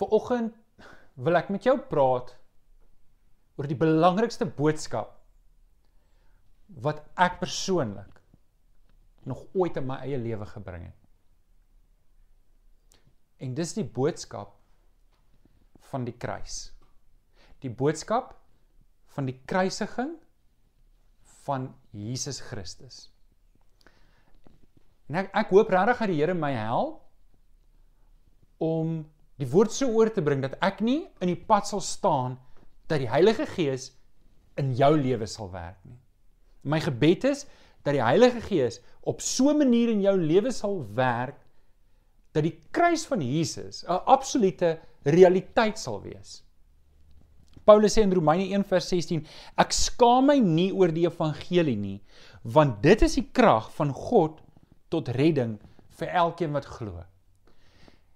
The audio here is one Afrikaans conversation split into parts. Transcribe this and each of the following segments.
Vanoggend wil ek met jou praat oor die belangrikste boodskap wat ek persoonlik nog ooit in my eie lewe gebring het. En dis die boodskap van die kruis. Die boodskap van die kruisiging van Jesus Christus. En ek ek hoop regtig dat die Here my help om die woord so oor te bring dat ek nie in die pad sal staan dat die Heilige Gees in jou lewe sal werk nie. My gebed is dat die Heilige Gees op so 'n manier in jou lewe sal werk dat die kruis van Jesus 'n absolute realiteit sal wees. Paulus sê in Romeine 1:16 ek skaam my nie oor die evangelie nie want dit is die krag van God tot redding vir elkeen wat glo.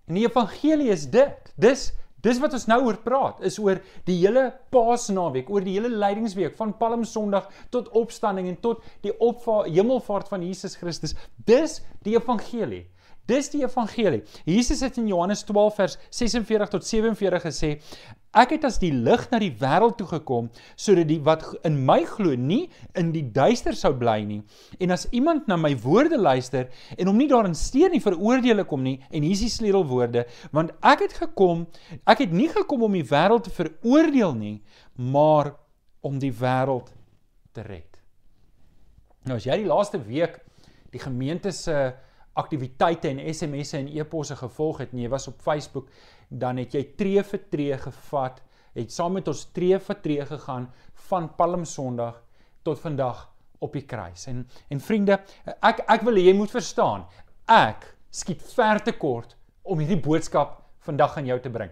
En die evangelie is dit. Dis dis wat ons nou oor praat, is oor die hele Paasnaweek, oor die hele lydingsweek van Palm Sondag tot opstanding en tot die opvaart hemelvaart van Jesus Christus. Dis die evangelie. Dis die evangelie. Jesus het in Johannes 12 vers 46 tot 47 gesê: Ek het as die lig na die wêreld toe gekom sodat die wat in my glo nie in die duister sou bly nie. En as iemand na my woorde luister en hom nie daarin steur nie, veroordeel ek hom nie. En hier is die sleutelwoorde: Want ek het gekom, ek het nie gekom om die wêreld te veroordeel nie, maar om die wêreld te red. Nou as jy die laaste week die gemeente se aktiwiteite en SMS'e en e-posse gevolg het en jy was op Facebook, dan het jy tree vir tree gevat, het saam met ons tree vir tree gegaan van Palm Sondag tot vandag op die kruis. En en vriende, ek ek wil jy moet verstaan, ek skiet ver te kort om hierdie boodskap vandag aan jou te bring.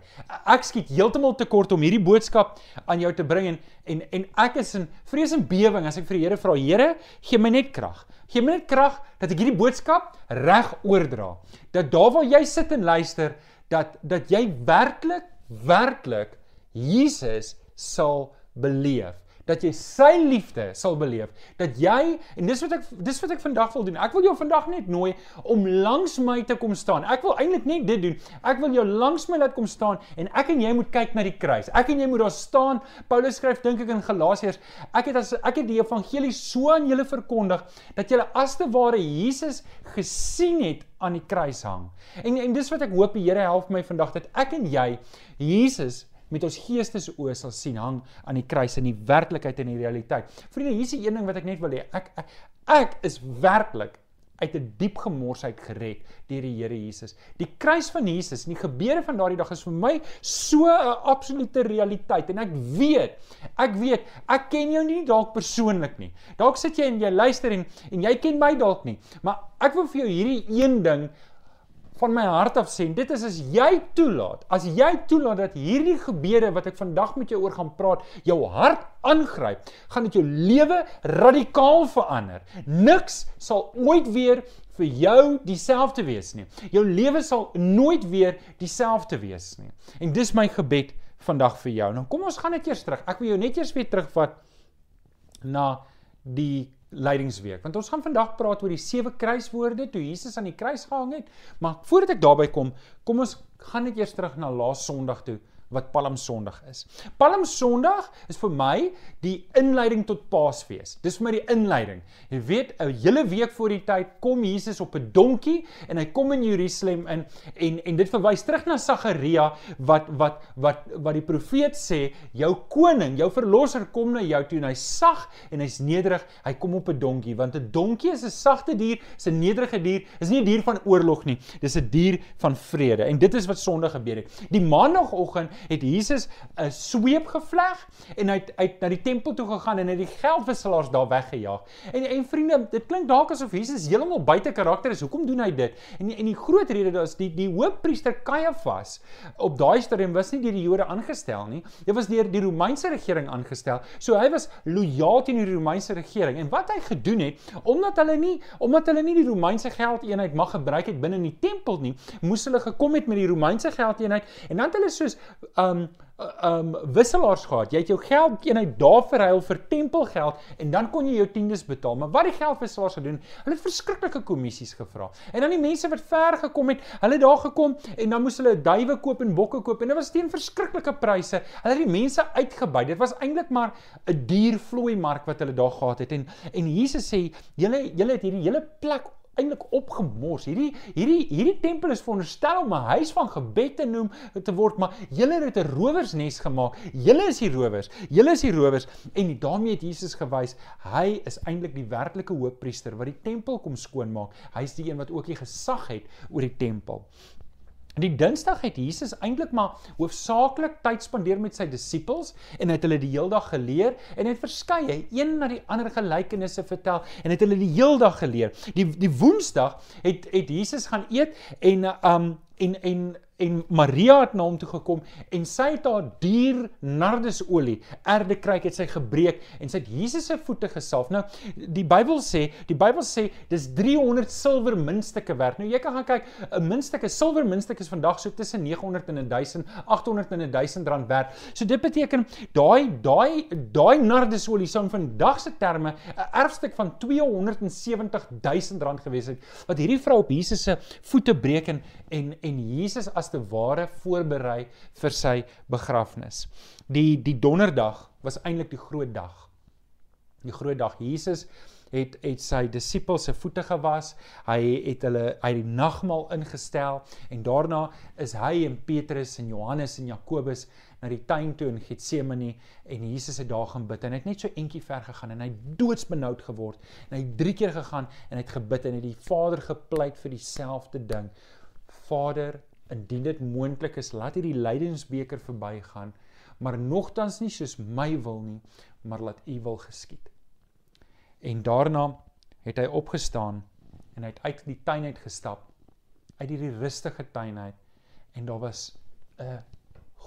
Ek skiet heeltemal te kort om hierdie boodskap aan jou te bring en en en ek is in vrees en bewering as ek vir die Here vra, Here, gee my net krag. Gee my net krag dat ek hierdie boodskap reg oordra. Dat daar waar jy sit en luister, dat dat jy werklik werklik Jesus sal beleef dat jy sy liefde sal beleef. Dat jy en dis wat ek dis wat ek vandag wil doen. Ek wil jou vandag net nooi om langs my te kom staan. Ek wil eintlik net dit doen. Ek wil jou langs my laat kom staan en ek en jy moet kyk na die kruis. Ek en jy moet daar staan. Paulus skryf dink ek in Galasiërs, ek het as ek het die evangelie so aan julle verkondig dat julle as te ware Jesus gesien het aan die kruis hang. En en dis wat ek hoop die Here help my vandag dat ek en jy Jesus met ons geestesoë sal sien hang aan die kruis in die werklikheid en die realiteit. Vriende, hier is 'n ding wat ek net wil hê. Ek, ek ek is werklik uit 'n diep gemorsheid gered deur die Here Jesus. Die kruis van Jesus en die gebeure van daardie dag is vir my so 'n absolute realiteit en ek weet, ek weet, ek ken jou nie dalk persoonlik nie. Dalk sit jy en jy luister en en jy ken my dalk nie, maar ek wil vir jou hierdie een ding van my hart af sê, dit is as jy toelaat, as jy toelaat dat hierdie gebeure wat ek vandag met jou oor gaan praat, jou hart aangryp, gaan dit jou lewe radikaal verander. Niks sal ooit weer vir jou dieselfde wees nie. Jou lewe sal nooit weer dieselfde wees nie. En dis my gebed vandag vir jou. Nou kom ons gaan net eers terug. Ek wil jou net eers weer terugvat na die lydingsweek. Want ons gaan vandag praat oor die sewe kruiswoorde toe Jesus aan die kruis gehang het. Maar voordat ek daarby kom, kom ons gaan net eers terug na laas Sondag toe wat Palm Sondag is. Palm Sondag is vir my die inleiding tot Paasfees. Dis vir my die inleiding. Jy weet, 'n hele week voor die tyd kom Jesus op 'n donkie en hy kom in Jerusalem in en en dit verwys terug na Sagaria wat wat wat wat die profeet sê, jou koning, jou verlosser kom na jou toe en hy's sag en hy's nederig. Hy kom op 'n donkie want 'n donkie is 'n sagte dier, is 'n nederige dier, is nie 'n dier van oorlog nie. Dis 'n dier van vrede. En dit is wat Sondag gebeur het. Die maandagooggend het Jesus 'n sweep gevleg en hy het uit na die tempel toe gegaan en hy het die geldwisselaars daar weggejaag. En en vriende, dit klink dalk asof Jesus heeltemal buite karakter is. Hoekom doen hy dit? En en die groot rede is die die hoofpriester Caiaphas op daai stadium was nie deur die Jode aangestel nie. Dit was deur die Romeinse regering aangestel. So hy was lojaal teen die Romeinse regering. En wat hy gedoen het, omdat hulle nie omdat hulle nie die Romeinse geldeenheid mag gebruik het binne in die tempel nie, moes hulle gekom het met die Romeinse geldeenheid en dan het hulle soos um um wisselaars gehad. Jy het jou geld eenheid daar verhuil vir tempelgeld en dan kon jy jou tiendes betaal. Maar wat die geldwisselaars gedoen, hulle het verskriklike kommissies gevra. En dan die mense wat ver gekom het, hulle daar gekom en dan moes hulle duwe koop en bokke koop en dit was teen verskriklike pryse. Hulle het die mense uitgebuit. Dit was eintlik maar 'n duur vloei mark wat hulle daar gehad het. En en Jesus sê, julle julle het hierdie hele plek eintlik opgemors. Hierdie hierdie hierdie tempel is veronderstel om 'n huis van gebed te noem te word, maar julle het 'n rowersnes gemaak. Julle is die rowers. Julle is die rowers en daarmee het Jesus gewys hy is eintlik die werklike hoofpriester wat die tempel kom skoonmaak. Hy is die een wat ook die gesag het oor die tempel. Die Dinsdag het Jesus eintlik maar hoofsaaklik tyd spandeer met sy disippels en het hulle die heeldag geleer en het verskeie een na die ander gelykenisse vertel en het hulle die heeldag geleer. Die die Woensdag het het Jesus gaan eet en um en en en Maria het na hom toe gekom en sy het haar duur nardesolie erde kruik het sy gebreek en sy het Jesus se voete gesalf. Nou die Bybel sê, die Bybel sê dis 300 silwer muntstukke werd. Nou jy kan gaan kyk, 'n muntstuk, 'n silwer muntstuk is vandag so tussen 900 en 1000, 800 en 1000 rand werd. So dit beteken daai daai daai nardesolie sou in vandag se terme 'n erfstuk van 270 000 rand gewees het wat hierdie vrou op Jesus se voete breek en en en Jesus as te ware voorberei vir sy begrafnis. Die die donderdag was eintlik die groot dag. Die groot dag Jesus het het sy disippels se voete gewas. Hy het hulle uit die nagmaal ingestel en daarna is hy en Petrus en Johannes en Jakobus na die tuin toe in Getsemane en Jesus het daar gaan bid en hy het net so entjie ver gegaan en hy doodsbenoud geword en hy het drie keer gegaan en hy het gebid en het die Vader gepleit vir dieselfde ding. Vader, indien dit moontlik is, laat hierdie lydensbeker verbygaan, maar nogtans nie soos my wil nie, maar laat U wil geskied. En daarna het hy opgestaan en hy het uit die tuin uit gestap, uit hierdie rustige tuin uit en daar was 'n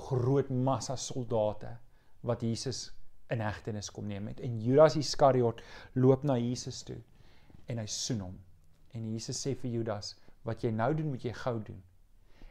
groot massa soldate wat Jesus in hegtenis kom neem het. En Judas Iskariot loop na Jesus toe en hy soen hom. En Jesus sê vir Judas, wat jy nou doen, moet jy gou doen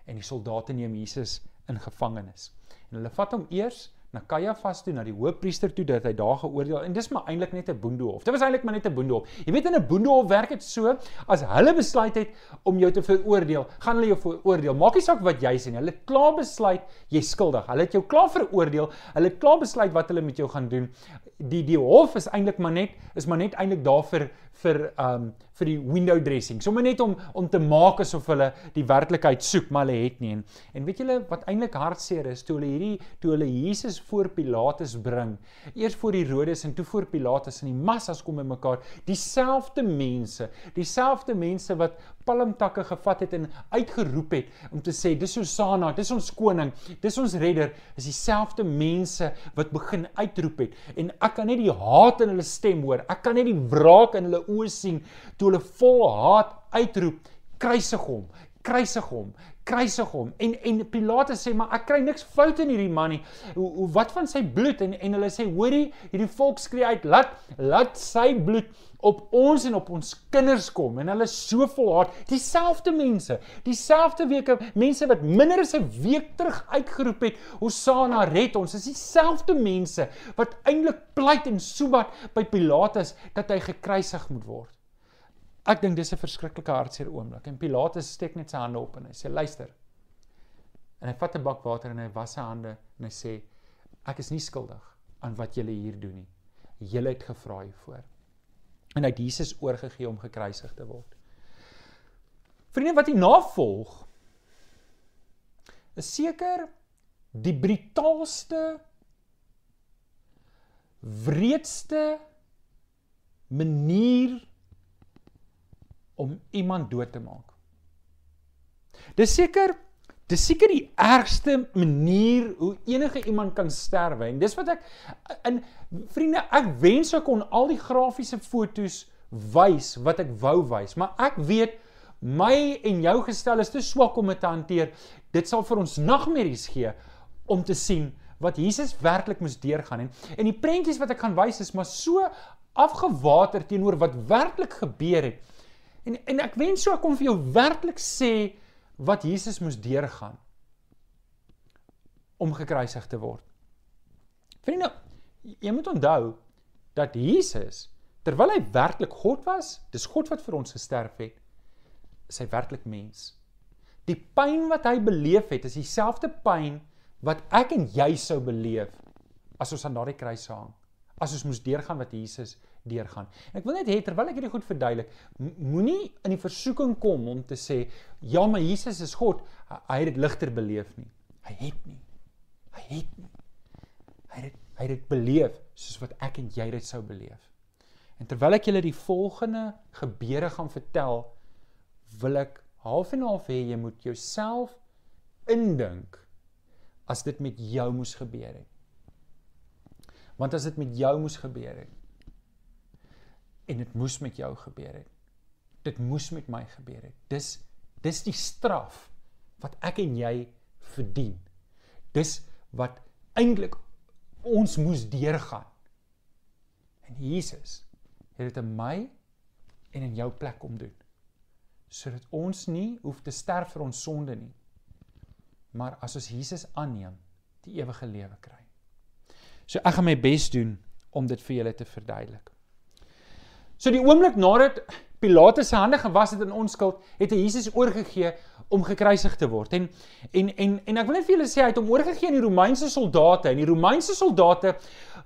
en die soldate neem Jesus in gevangenis. En hulle vat hom eers na Kajafas toe, na die hoofpriester toe dat hy daar geoordeel en dis maar eintlik net 'n boendehof. Dit was eintlik maar net 'n boendehof. Jy weet in 'n boendehof werk dit so as hulle besluit het om jou te veroordeel, gaan hulle jou veroordeel. Maak nie saak wat jy sê nie. Hulle het klaar besluit jy's skuldig. Hulle het jou klaar veroordeel. Hulle het klaar besluit wat hulle met jou gaan doen. Die die hof is eintlik maar net is maar net eintlik daar vir vir um vir die window dressing. Sommige net om om te maak asof hulle die werklikheid soek, maar hulle het nie. En, en weet julle wat eintlik hartseer is, toe hulle hierdie toe hulle Jesus voor Pilatus bring, eers voor Herodes en toe voor Pilatus en die massas kom bymekaar, dieselfde mense, dieselfde mense wat palmtakke gevat het en uitgeroep het om te sê dis Hosanna, dis ons koning, dis ons redder, is dieselfde mense wat begin uitroep het. En ek kan net die haat in hulle stem hoor. Ek kan net die wraak in hulle oë sien toe hulle vol haat uitroep: "Kruisig hom! Kruisig hom! Kruisig hom!" En en Pilatus sê: "Maar ek kry niks fout in hierdie man nie. Hoe, hoe wat van sy bloed?" En en hulle sê: "Hoorie, hierdie volk skree uit: "Laat laat sy bloed op ons en op ons kinders kom en hulle so volhard dieselfde mense dieselfde weke mense wat minder as 'n week terug uitgeroep het Hosanna red ons is dieselfde mense wat eintlik pleit en sobat by Pilatus dat hy gekruisig moet word ek dink dis 'n verskriklike hartseer oomblik. En Pilatus steek net sy hande op en hy sê luister. En hy vat 'n bak water en hy was sy hande en hy sê ek is nie skuldig aan wat julle hier doen nie. Julle het gevra hiervoor. En hy het Jesus oorgegee om gekruisig te word. Vriende wat hier navolg is seker die brutaalste wreedste manier om iemand dood te maak. Dis seker dis seker die ergste manier hoe enige iemand kan sterwe. En dis wat ek in vriende ek wens ek kon al die grafiese fotos wys wat ek wou wys maar ek weet my en jou gestel is te swak om dit te hanteer. Dit sal vir ons nagmerries gee om te sien wat Jesus werklik moes deurgaan. En en die prentjies wat ek gaan wys is maar so afgewater teenoor wat werklik gebeur het en en ek wens so ek kon vir jou werklik sê wat Jesus moes deurgaan om gekruisig te word. Vriende, jy moet onthou dat Jesus terwyl hy werklik God was, dis God wat vir ons gesterf het, is hy werklik mens. Die pyn wat hy beleef het, is dieselfde pyn wat ek en jy sou beleef as ons aan daardie kruis hang. As ons moes deurgaan wat Jesus deurgaan. En ek wil net hê terwyl ek hierdie goed verduidelik, moenie in die versoeking kom om te sê ja, maar Jesus is God, hy het dit ligter beleef nie. Hy het nie. Hy het nie. Hy het hy het dit beleef soos wat ek en jy dit sou beleef. En terwyl ek julle die volgende gebeure gaan vertel, wil ek half en half hê jy moet jouself indink as dit met jou moes gebeur het. Want as dit met jou moes gebeur het en dit moes met jou gebeur het. Dit moes met my gebeur het. Dis dis die straf wat ek en jy verdien. Dis wat eintlik ons moes deurgaan. En Jesus het dit in my en in jou plek kom doen. Sodat ons nie hoef te sterf vir ons sonde nie. Maar as ons Jesus aanneem, die ewige lewe kry. So ek gaan my bes doen om dit vir julle te verduidelik. So die oomblik nadat Pilatus se hande gewas het in onskuld, het hy Jesus oorgegee om gekruisig te word. En en en en ek wil net vir julle sê hy het hom oorgegee aan die Romeinse soldate en die Romeinse soldate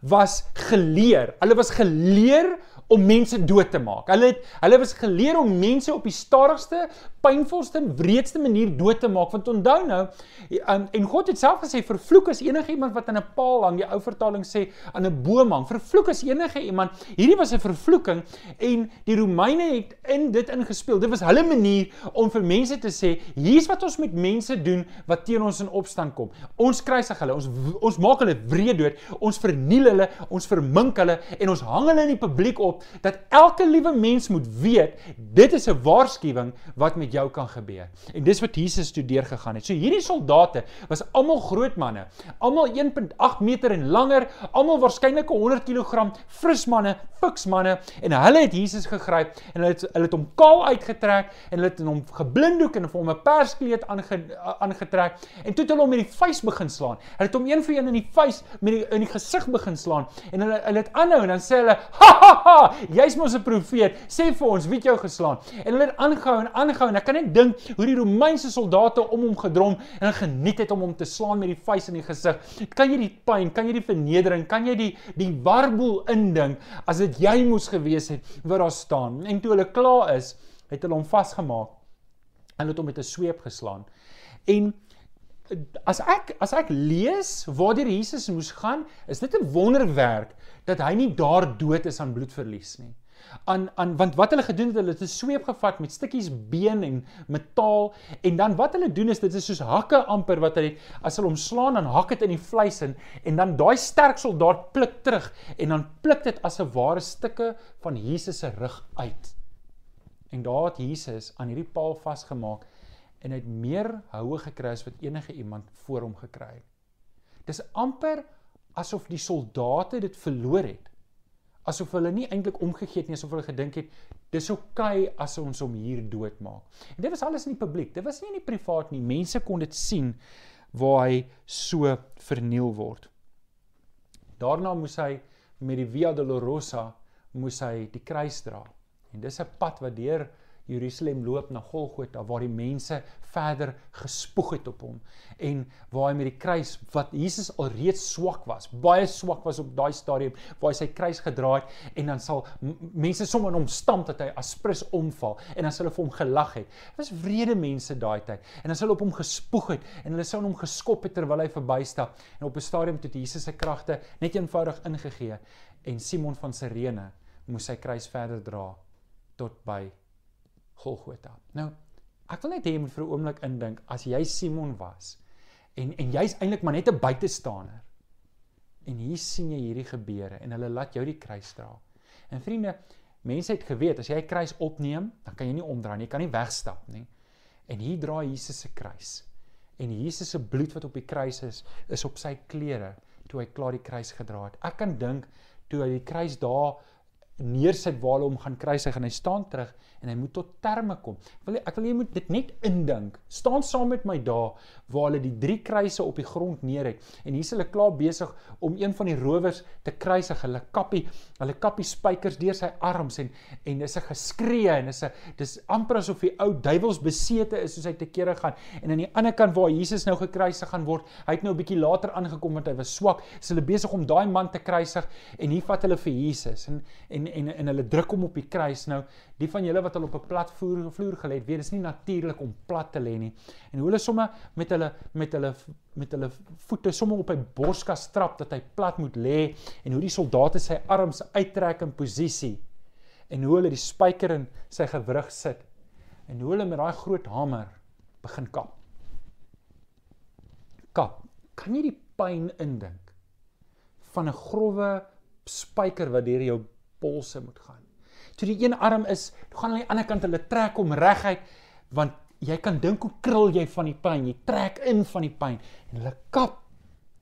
was geleer. Hulle was geleer om mense dood te maak. Hulle het hulle was geleer om mense op die stadigste, pynvolste, wreedste manier dood te maak. Want onthou nou, en, en God het self gesê vervloek is enige iemand wat aan 'n paal hang. Die ou vertaling sê aan 'n boom hang. Vervloek is enige iemand. Hierdie was 'n vervloeking en die Romeine het in dit ingespeel. Dit was hulle manier om vir mense te sê, hier's wat ons met mense doen wat teen ons in opstand kom. Ons kruisig hulle, ons ons maak hulle wreed dood, ons verniel hulle, ons vermink hulle en ons hang hulle in die publiek op dat elke liewe mens moet weet dit is 'n waarskuwing wat met jou kan gebeur. En dis wat Jesus toe deurgegaan het. So hierdie soldate was almal groot manne, almal 1.8 meter en langer, almal waarskynlik 100 kg fris manne, fiks manne en hulle het Jesus gegryp en hulle het hulle het hom kaal uitgetrek en hulle het hom geblinddoek en hom 'n perskleed aange, aangetrek en toe het hulle hom met die vuis begin slaan. Hulle het hom een vir een in die vuis met die in die gesig begin slaan en hulle hulle het aanhou en dan sê hulle ha ha ha jy's mos 'n profeet. Sê vir ons, wie het jou geslaan? En hulle het aangehou en aangehou en ek kan net dink hoe die Romeinse soldate om hom gedrom en geniet het om hom te slaan met die vuis in die gesig. Kan jy die pyn, kan jy die vernedering, kan jy die die warboel indink as dit jy moes gewees het wat daar staan? En toe hulle klaar is, het hulle hom vasgemaak en het hom met 'n sweep geslaan. En as ek as ek lees waar die Jesus moes gaan, is dit 'n wonderwerk dat hy nie daar dood is aan bloedverlies nie. Aan aan want wat hulle gedoen het, hulle het 'n sweep gevat met stukkies been en metaal en dan wat hulle doen is dit is soos hakke amper wat hulle as hulle hom slaan dan hak dit in die vleis in en dan daai sterk soldaat pluk terug en dan pluk dit as 'n ware stukke van Jesus se rug uit. En daar het Jesus aan hierdie paal vasgemaak en hy het meer houe gekry as wat enige iemand voor hom gekry het. Dis amper asof die soldate dit verloor het. Asof hulle nie eintlik omgegee het nie, asof hulle gedink het dis oukei okay as ons hom hier doodmaak. En dit was alles in die publiek. Dit was nie in die privaat nie. Mense kon dit sien waar hy so verniel word. Daarna moes hy met die Via Dolorosa moes hy die kruis dra. En dis 'n pad wat deur Jerusalem loop na Golgotha waar die mense verder gespoeg het op hom en waar hy met die kruis wat Jesus alreeds swak was, baie swak was op daai stadium waar hy sy kruis gedra het en dan sal mense sommer hom stamp dat hy aspris omval en dan sal hulle vir hom gelag het. Dit was wrede mense daai tyd en dan sal hulle op hom gespoeg het en hulle sou hom geskop het terwyl hy verbystap en op 'n stadium het Jesus se kragte net eenvoudig ingegee en Simon van Sirene moes sy kruis verder dra tot by Golgotha. Nou, ek wil net hê jy moet vir 'n oomblik indink as jy Simon was en en jy's eintlik maar net 'n buitestander. En hier sien jy hierdie gebeure en hulle laat jou die kruis dra. En vriende, mense het geweet as jy 'n kruis opneem, dan kan jy nie omdraai nie, jy kan nie wegstap nie. En hier dra Jesus se kruis. En Jesus se bloed wat op die kruis is, is op sy klere toe hy klaar die kruis gedra het. Ek kan dink toe hy die kruis daar neersit waar hulle hom gaan kruisig en hy staan terug en hy moet tot terme kom. Ek wil ek wil jy moet dit net indink. Staan saam met my daar waar hulle die drie kruise op die grond neer het en hier's hulle klaar besig om een van die rowers te kruisig. Hulle kappie, hulle kappie spykers deur sy arms en en dis 'n geskree en dis 'n dis amper asof die ou duiwels besete is soos hy te kere gaan. En aan die ander kant waar Jesus nou gekruisig gaan word, hy het nou 'n bietjie later aangekom want hy was swak. Is hulle besig om daai man te kruisig en hier vat hulle vir Jesus en en en en hulle druk hom op die kruis. Nou, die van julle wat al op 'n plat vloer vloer gelê het, weet dis nie natuurlik om plat te lê nie. En hoe hulle somme met hulle met hulle met hulle voete somme op 'n borskas trap dat hy plat moet lê en hoe die soldate sy arms uittrek in posisie en hoe hulle die spyker in sy gewrig sit en hoe hulle met daai groot hamer begin kap. Kap. Kan jy die pyn indink van 'n grouwe spyker wat deur jou polse moet gaan. Toe die een arm is, gaan aan die ander kant hulle trek hom reguit want jy kan dink hoe krul jy van die pyn. Jy trek in van die pyn en hulle kap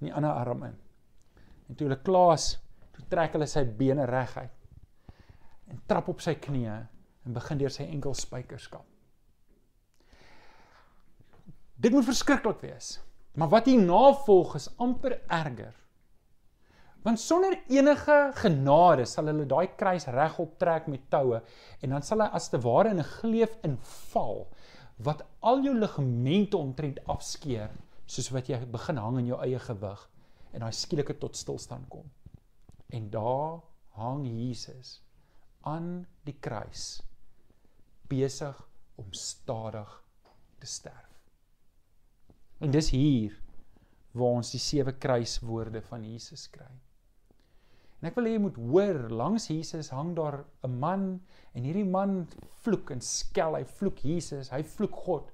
in die ander arm in. En toe hulle klaar is, toe trek hulle sy bene reguit en trap op sy knieë en begin deur sy enkel spykers kap. Dit moet verskriklik wees. Maar wat hier navolg is amper erger. Want sonder enige genade sal hulle daai kruis regop trek met toue en dan sal hy as te ware in 'n gleuf inval wat al jou ligamente omtrent afskeer soos wat jy begin hang in jou eie gewig en daai skielike tot stilstand kom. En daar hang Jesus aan die kruis besig om stadig te sterf. En dis hier waar ons die sewe kruiswoorde van Jesus kry. En ek wil hê jy moet hoor, langs Jesus hang daar 'n man en hierdie man vloek en skel, hy vloek Jesus, hy vloek God.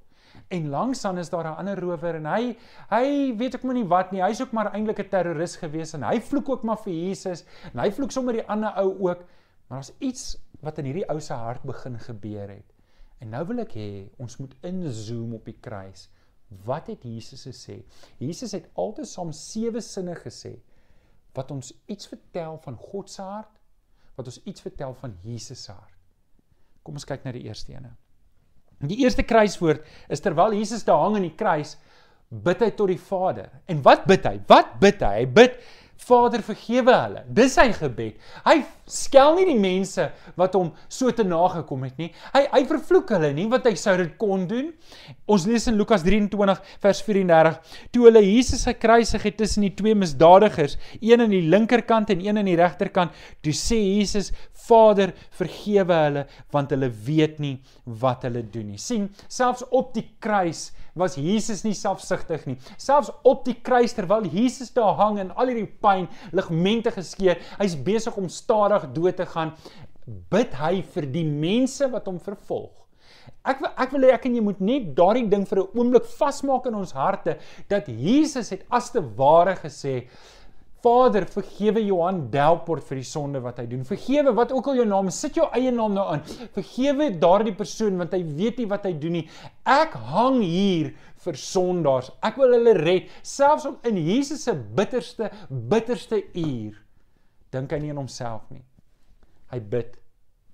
En langs aan is daar 'n ander rower en hy hy weet ek maar nie wat nie, hy's ook maar eintlik 'n terroris gewees en hy vloek ook maar vir Jesus en hy vloek sommer die ander ou ook. Maar daar's iets wat in hierdie ou se hart begin gebeur het. En nou wil ek hê ons moet inzoom op die kruis. Wat het Jesus gesê? Jesus het altesaam sewe sinne gesê wat ons iets vertel van God se hart, wat ons iets vertel van Jesus se hart. Kom ons kyk na die eerste ene. Die eerste kruiswoord is terwyl Jesus daar hang aan die kruis, bid hy tot die Vader. En wat bid hy? Wat bid hy? Hy bid Vader vergewe hulle. Dis sy gebed. Hy skel nie die mense wat hom so te nagekom het nie. Hy hy vervloek hulle nie wat hy sou dit kon doen. Ons lees in Lukas 23 vers 34, toe hulle Jesus gekruisig het tussen die twee misdadigers, een aan die linkerkant en een aan die regterkant, toe sê Jesus, Vader, vergewe hulle want hulle weet nie wat hulle doen nie. sien, selfs op die kruis was Jesus nie selfsugtig nie. Selfs op die kruis terwyl Jesus daar hang en al hierdie pyn, ligamente geskeur, hy's besig om stadig dood te gaan, bid hy vir die mense wat hom vervolg. Ek wil ek wil hê ek en jy moet net daardie ding vir 'n oomblik vasmaak in ons harte dat Jesus het as te ware gesê Vader, vergewe Johan Delport vir die sonde wat hy doen. Vergewe wat ook al jou naam is, sit jou eie naam nou aan. Vergewe daardie persoon want hy weet nie wat hy doen nie. Ek hang hier vir sondaars. Ek wil hulle red, selfs om in Jesus se bitterste, bitterste uur. Dink hy nie aan homself nie. Hy bid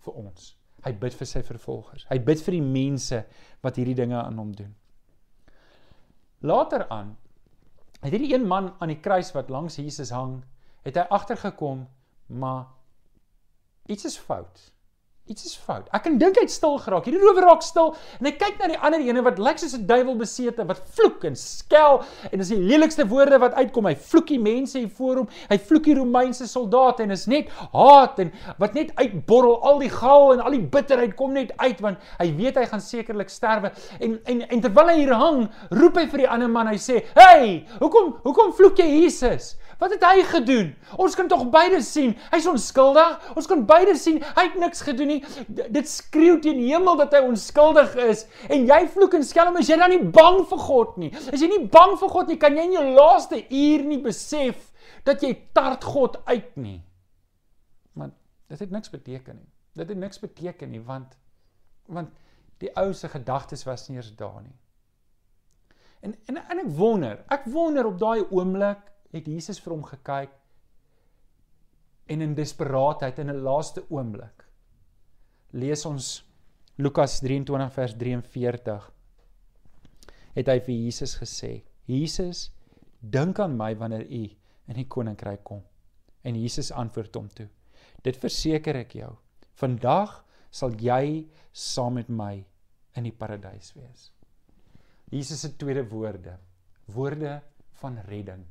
vir ons. Hy bid vir sy vervolgers. Hy bid vir die mense wat hierdie dinge aan hom doen. Later aan het hierdie een man aan die kruis wat langs Jesus hang, het hy agtergekom, maar iets is fout. Iets is fout. Ek kan dink hy het stil geraak. Hierdie rower raak stil en hy kyk na die ander ene wat lyk soos 'n duiwel besete wat vloek en skel en dis die lelikste woorde wat uitkom. Hy vloek die mense hier voor hom. Hy vloek die Romeinse soldate en is net haat en wat net uitborrel. Al die gal en al die bitterheid kom net uit want hy weet hy gaan sekerlik sterwe. En en en terwyl hy hier hang, roep hy vir die ander man. Hy sê: "Hey, hoekom hoekom vloek jy Jesus?" Wat het hy gedoen? Ons kan tog beide sien. Hy's onskuldig. Ons kan beide sien hy het niks gedoen nie. Dit skreeu teen hemel dat hy onskuldig is. En jy vloek en skelm, is jy dan nie bang vir God nie? Is jy nie bang vir God nie? Kan jy in jou laaste uur nie besef dat jy tart God uit nie? Want dit het niks beteken nie. Dit het niks beteken nie want want die ou se gedagtes was nie eens daar nie. En en en ek wonder, ek wonder op daai oomblik het Jesus vir hom gekyk en in desperaatheid in 'n laaste oomblik lees ons Lukas 23 vers 43 het hy vir Jesus gesê Jesus dink aan my wanneer u in die koninkryk kom. En Jesus antwoord hom toe dit verseker ek jou vandag sal jy saam met my in die paradys wees. Jesus se tweede woorde woorde van redding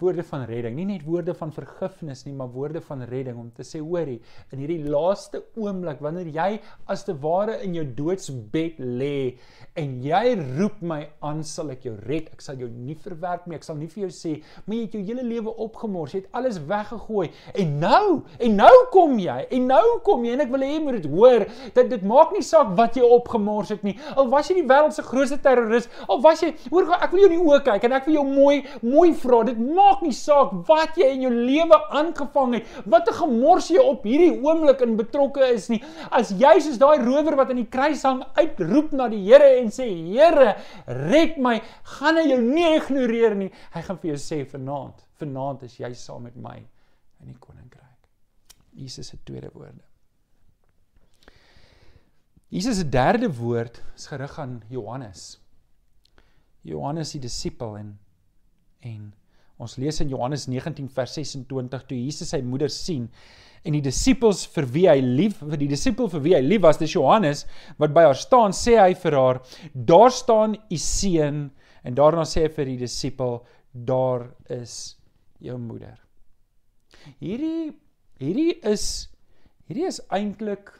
woorde van redding, nie net woorde van vergifnis nie, maar woorde van redding om te sê hoorie, in hierdie laaste oomblik wanneer jy as te ware in jou doodsbed lê en jy roep my aan, sal ek jou red. Ek sal jou nie verwerp nie. Ek sal nie vir jou sê, "Maar jy het jou hele lewe opgemors, jy het alles weggegooi en nou, en nou kom jy, en nou kom jy en ek wil hê jy moet dit hoor dat dit maak nie saak wat jy opgemors het nie. Al was jy die wêreld se grootste terroris, al was jy, hoor ek wil jou in die oë kyk en ek wil jou mooi mooi vra. Dit maak maak nie saak wat jy in jou lewe aangevang het, wat 'n gemors jy op hierdie oomblik in betrokke is nie. As jy soos daai rower wat aan die kruis hang uitroep na die Here en sê Here, red my, gaan hy jou nie ignoreer nie. Hy gaan vir jou sê vanaand, vanaand is jy saam met my in die koninkryk. Jesus se tweede woorde. Jesus se derde woord is gerig aan Johannes. Johannes die disipel en en Ons lees in Johannes 19 vers 26 toe Jesus sy moeder sien en die disippels vir wie hy lief vir die disipel vir wie hy lief was, dis Johannes wat by haar staan, sê hy vir haar: "Daar staan u seun." En daarna sê hy vir die disipel: "Daar is jou moeder." Hierdie hierdie is hierdie is eintlik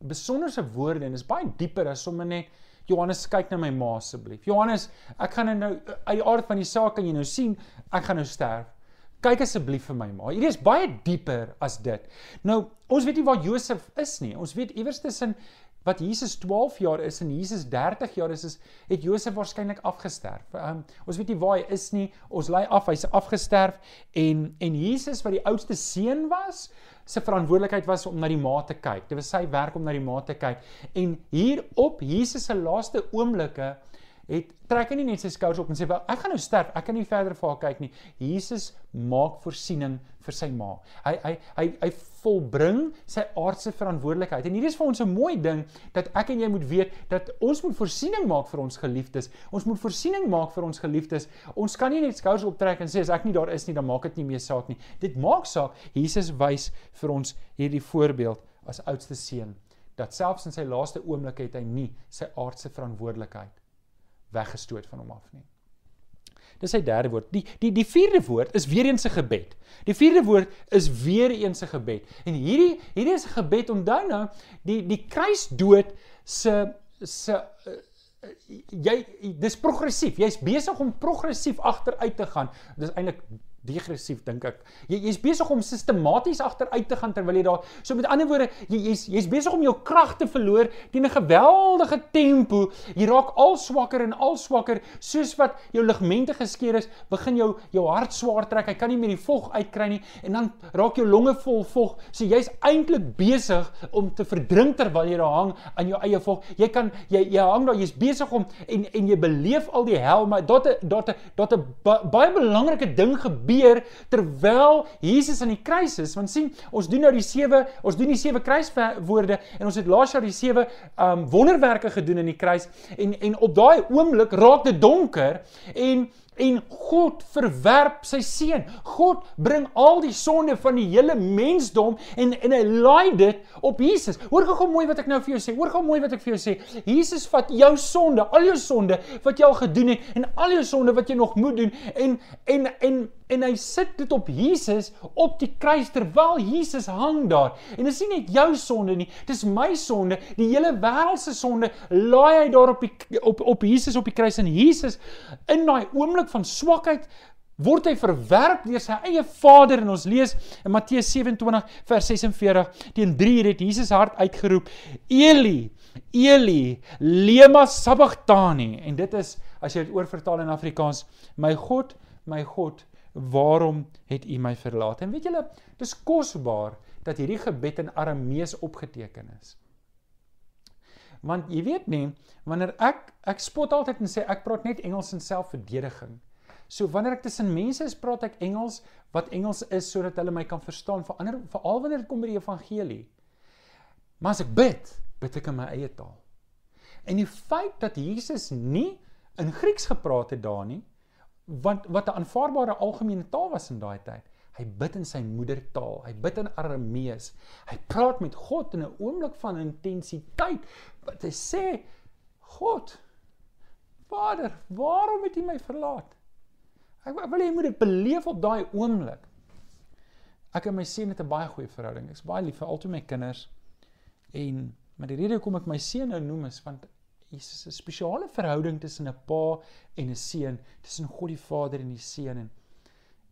besonderse woorde en is baie dieper as sommer net Johannes kyk na my ma asseblief. Johannes, ek gaan nou uit die aard van die saak kan jy nou sien, ek gaan nou sterf. Kyk asseblief vir my ma. Hierdie is baie dieper as dit. Nou, ons weet nie waar Josef is nie. Ons weet iewers tussen wat Jesus 12 jaar is en Jesus 30 jaar is, is het Josef waarskynlik afgesterf. Um, ons weet nie waar hy is nie. Ons lei af hy's afgesterf en en Jesus wat die oudste seun was, se verantwoordelikheid was om na die ma te kyk. Dit was sy werk om na die ma te kyk. En hier op Jesus se laaste oomblikke het trek hy nie net sy skouers op en sê wel ek gaan nou sterf, ek kan nie verder vir haar kyk nie. Jesus maak voorsiening vir sy ma. Hy hy hy hy volbring sy aardse verantwoordelikheid. En hier is vir ons 'n mooi ding dat ek en jy moet weet dat ons moet voorsiening maak vir ons geliefdes. Ons moet voorsiening maak vir ons geliefdes. Ons kan nie net skouers optrek en sê as ek nie daar is nie, dan maak dit nie meer saak nie. Dit maak saak. Jesus wys vir ons hierdie voorbeeld as oudste seun dat selfs in sy laaste oomblik het hy nie sy aardse verantwoordelikheid weggestoot van hom af nie. Dis sy derde woord. Die die die vierde woord is weer eens 'n gebed. Die vierde woord is weer eens 'n gebed. En hierdie hierdie is 'n gebed onthou nou die die kruisdood se se uh, jy dis progressief. Jy's besig om progressief agteruit te gaan. Dis eintlik degressief dink ek. Jy jy's besig om sistematies agteruit te gaan terwyl jy daar so met ander woorde jy jy's jy's besig om jou krag te verloor teen 'n geweldige tempo. Jy raak al swakker en al swakker soos wat jou ligamente geskeur is, begin jou jou hart swaar trek. Hy kan nie meer die vog uitkry nie en dan raak jou longe vol vog. So jy's eintlik besig om te verdrink terwyl jy daar hang aan jou eie vog. Jy kan jy jy hang daar, jy's besig om en en jy beleef al die hel, maar dat dat dat 'n baie belangrike ding gebeur gebeur terwyl Jesus aan die kruis is. Want sien, ons doen nou die sewe, ons doen die sewe kruiswoorde en ons het laas jaar die sewe um wonderwerke gedoen in die kruis en en op daai oomblik raak dit donker en en God verwerp sy seun. God bring al die sonde van die hele mensdom en en hy laai dit op Jesus. Hoor gou mooi wat ek nou vir jou sê. Hoor gou mooi wat ek vir jou sê. Jesus vat jou sonde, al jou sonde wat jy al gedoen het en al jou sonde wat jy nog moet doen en en en en hy sit dit op Jesus op die kruis terwyl Jesus hang daar. En dit is nie net jou sonde nie, dis my sonde, die hele wêreld se sonde laai hy daar op die op op Jesus op die kruis en Jesus in daai oomblik oomblik van swakheid word hy verwerp deur sy eie Vader en ons lees in Matteus 27 vers 46 teen 3 het Jesus hart uitgeroep Eli Eli lema sabachthani. En dit is as jy dit oorvertaal in Afrikaans my God my God waarom het u my verlaat? En weet julle dis kosbaar dat hierdie gebed in aramees opgeteken is want jy weet nie wanneer ek ek spot altyd en sê ek praat net Engels in selfverdediging So wanneer ek tussen mense is, praat ek Engels wat Engels is sodat hulle my kan verstaan. Vir ander veral wanneer dit kom by die evangelie. Maar as ek bid, bid ek in my eie taal. En die feit dat Jesus nie in Grieks gepraat het daar nie, want wat 'n aanvaarbare algemene taal was in daai tyd. Hy bid in sy moedertaal. Hy bid in Aramees. Hy praat met God in 'n oomblik van intensiteit wat hy sê: "God, Vader, waarom het U my verlaat?" Ek wil hê jy moet dit beleef op daai oomblik. Ek en my seun het 'n baie goeie verhouding. Ek's baie lief vir albei my kinders. En maar die rede hoekom ek my seun nou noem is want Jesus 'n spesiale verhouding tussen 'n pa en 'n seun, tussen God die Vader en die seun en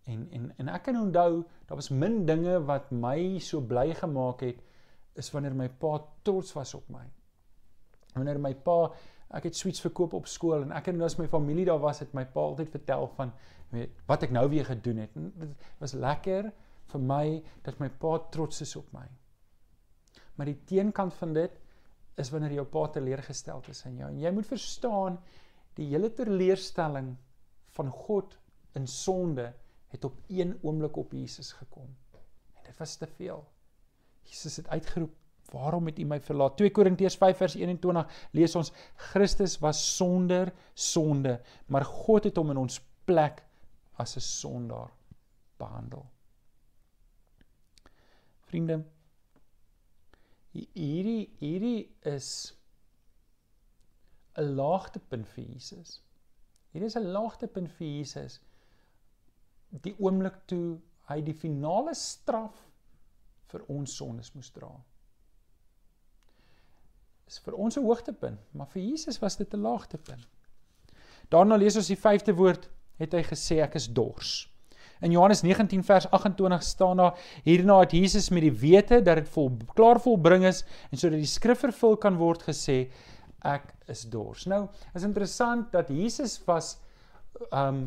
En en en ek kan onthou, daar was min dinge wat my so bly gemaak het is wanneer my pa trots was op my. Wanneer my pa, ek het sweets verkoop op skool en ek en as my familie daar was, het my pa altyd vertel van weet wat ek nou weer gedoen het. En dit was lekker vir my dat my pa trots is op my. Maar die teenkant van dit is wanneer jou pa teleurgestel is in jou. En jy moet verstaan die hele teleurstelling van God in sonde het op een oomblik op Jesus gekom. En dit was te veel. Jesus het uitgeroep, "Waarom het U my verlaat?" 2 Korintiërs 5 vers 21 lees ons, "Christus was sonder sonde, maar God het hom in ons plek as 'n sondaar behandel." Vriende, hierdie hierdie is 'n laagtepunt vir Jesus. Hierdie is 'n laagtepunt vir Jesus die oomblik toe hy die finale straf vir ons sondes moes dra. Is vir ons 'n hoogtepunt, maar vir Jesus was dit 'n laagtepunt. Daarna lees ons die 5de woord, het hy gesê ek is dors. In Johannes 19 vers 28 staan daar hierna het Jesus met die wete dat dit vol klaar volbring is en sodat die skrif vervul kan word gesê ek is dors. Nou, is interessant dat Jesus was um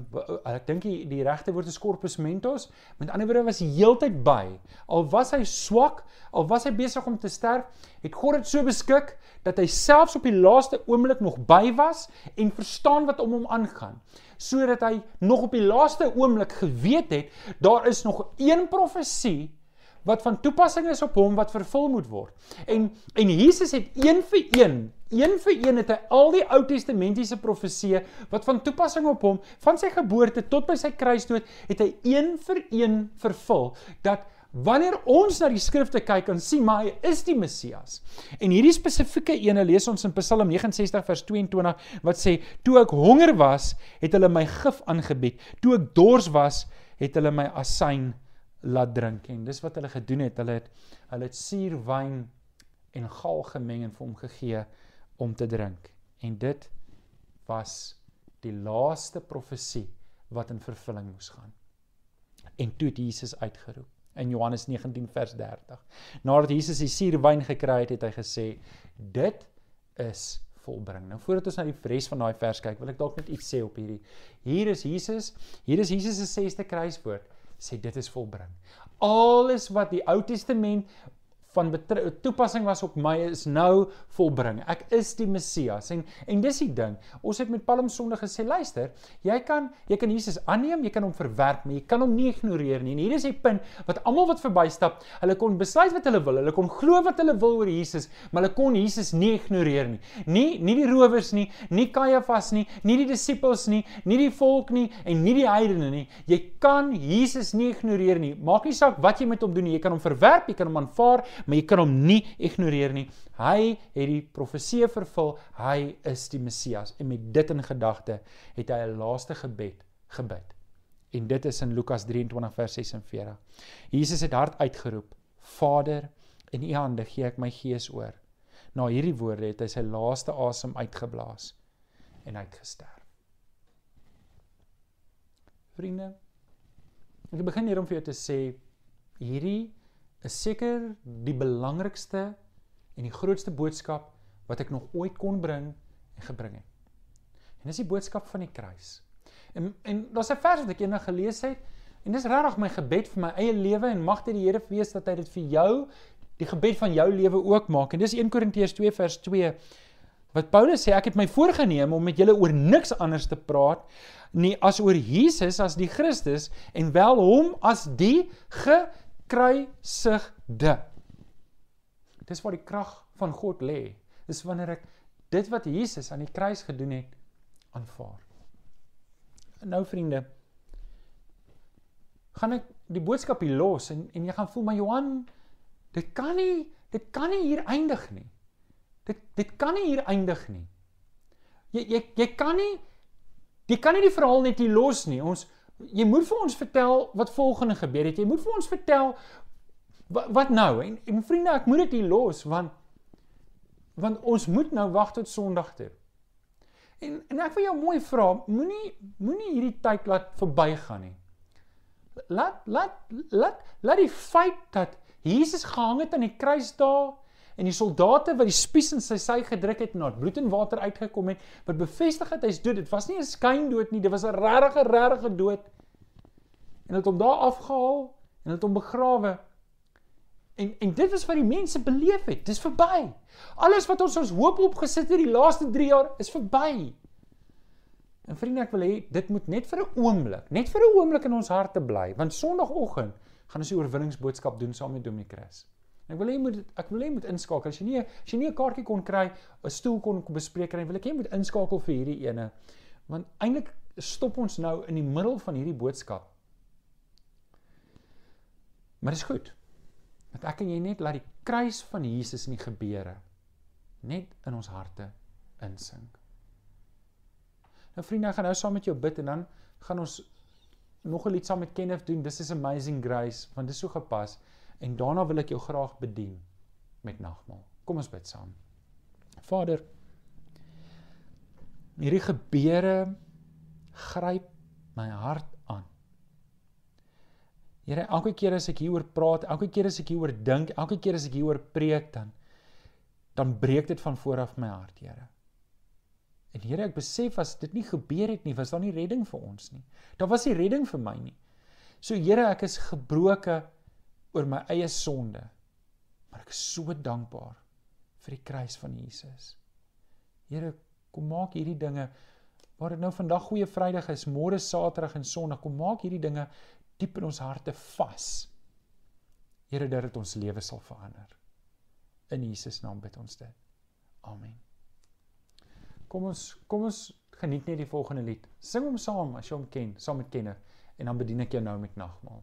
ek dink die, die regte woord is corpus mentis. Met ander woorde was hy heeltyd by. Al was hy swak, al was hy besig om te sterf, het God dit so beskik dat hy selfs op die laaste oomblik nog by was en verstaan wat om hom aangaan. Sodat hy nog op die laaste oomblik geweet het daar is nog een profesie wat van toepassing is op hom wat vervul moet word. En en Jesus het een vir een, een vir een het hy al die Ou Testamentiese profeseë wat van toepassing op hom van sy geboorte tot by sy kruisdood het hy een vir een vervul dat Wanneer ons na die skrifte kyk en sien maar hy is die Messias. En hierdie spesifieke ene lees ons in Psalm 69 vers 22 wat sê toe ek honger was, het hulle my gif aangebied. Toe ek dors was, het hulle my asyn laat drink. En dis wat hulle gedoen het. Hulle het hulle het suur wyn en gal gemeng en vir hom gegee om te drink. En dit was die laaste profesie wat in vervulling moes gaan. En toe het Jesus uitgeroep in Johannes 19 vers 30 nadat Jesus die suur wyn gekry het het hy gesê dit is volbring. Nou voordat ons na die res van daai vers kyk, wil ek dalk net iets sê op hierdie. Hier is Jesus, hier is Jesus se sesde kruiswoord sê dit is volbring. Alles wat die Ou Testament van toepassing was op my is nou volbring. Ek is die Messias en en dis die ding. Ons het met Palm Sondag gesê, luister, jy kan jy kan Jesus aanneem, jy kan hom verwerp, maar jy kan hom nie ignoreer nie. En hier is die punt wat almal wat verbystap, hulle kon besluit wat hulle wil, hulle kon glo wat hulle wil oor Jesus, maar hulle kon Jesus nie ignoreer nie. Nie nie die rowers nie, nie Kajafas nie, nie die disippels nie, nie die volk nie en nie die heidene nie. Jy kan Jesus nie ignoreer nie. Maak nie saak wat jy met hom doen nie. Jy kan hom verwerp, jy kan hom aanvaar, maar jy kan hom nie ignoreer nie. Hy het die profesie vervul. Hy is die Messias. En met dit in gedagte het hy 'n laaste gebed gebid. En dit is in Lukas 23 vers 46. Jesus het hard uitgeroep: Vader, in U hande gee ek my gees oor. Na hierdie woorde het hy sy laaste asem uitgeblaas en uitgesterf. Vriende, ek begin hier om vir jou te sê hierdie is seker die belangrikste en die grootste boodskap wat ek nog ooit kon bring en gebring het. En dis die boodskap van die kruis. En en daar's 'n vers wat ek eendag gelees het en dis regtig my gebed vir my eie lewe en mag dit die Here wees dat hy dit vir jou die gebed van jou lewe ook maak. En dis 1 Korintiërs 2 vers 2 Wat Paulus sê, ek het my voorgenem om met julle oor niks anders te praat nie as oor Jesus as die Christus en wel hom as die gekruisigde. Dis waar die krag van God lê. Dis wanneer ek dit wat Jesus aan die kruis gedoen het aanvaar. Nou vriende, gaan ek die boodskap hier los en en jy gaan voel maar Johan, dit kan nie dit kan nie hier eindig nie. Dit dit kan nie hier eindig nie. Jy jy jy kan nie jy kan nie die verhaal net hier los nie. Ons jy moet vir ons vertel wat volgende gebeur het. Jy moet vir ons vertel wat, wat nou? En, en vriende, ek moet dit hier los want want ons moet nou wag tot Sondag toe. En en ek wil jou mooi vra, moenie moenie hierdie tyd laat verbygaan nie. Laat laat laat laat die feit dat Jesus gehang het aan die kruis daar en die soldate wat die spies in sy sy gedruk het en daar bloed en water uitgekom het wat bevestig het hy's dood. Dit was nie 'n skyndood nie, dit was 'n regte regte dood. En het hom daar afgehaal en het hom begrawe. En en dit was wat die mense beleef het. Dis verby. Alles wat ons ons hoop opgesit het die laaste 3 jaar is verby. En vriende, ek wil hê dit moet net vir 'n oomblik, net vir 'n oomblik in ons harte bly, want Sondagoggend gaan ons die oorwinningsboodskap doen saam met Dominee Chris. En ek wil hê jy moet ek wil hê jy moet inskakel. As jy nie as jy nie 'n kaartjie kon kry, 'n stoel kon bespreek kry, wil ek hê jy moet inskakel vir hierdie ene. Want eintlik stop ons nou in die middel van hierdie boodskap. Maar dis goed. Want ek en jy net laat die kruis van Jesus in die gebeure net in ons harte insink. Nou vriende, ek gaan nou saam met jou bid en dan gaan ons nog 'n lied saam met Kenneth doen. This is amazing grace want dit is so gepas en daarna wil ek jou graag bedien met nagmaal. Kom ons bid saam. Vader, hierdie gebeure gryp my hart aan. Here, elke keer as ek hieroor praat, elke keer as ek hieroor dink, elke keer as ek hieroor preek dan dan breek dit van voor af my hart, Here. En Here, ek besef as dit nie gebeur het nie, was daar nie redding vir ons nie. Daar was nie redding vir my nie. So Here, ek is gebroke oor my eie sonde. Maar ek is so dankbaar vir die kruis van Jesus. Here, kom maak hierdie dinge waar dit nou vandag goeie Vrydag is, môre Saterdag en Sondag, kom maak hierdie dinge diep in ons harte vas. Here, dat dit ons lewe sal verander. In Jesus naam bid ons dit. Amen. Kom ons kom ons geniet net die volgende lied. Sing hom saam as jy hom ken, saam met kenner en dan bedien ek jou nou met nagmaal.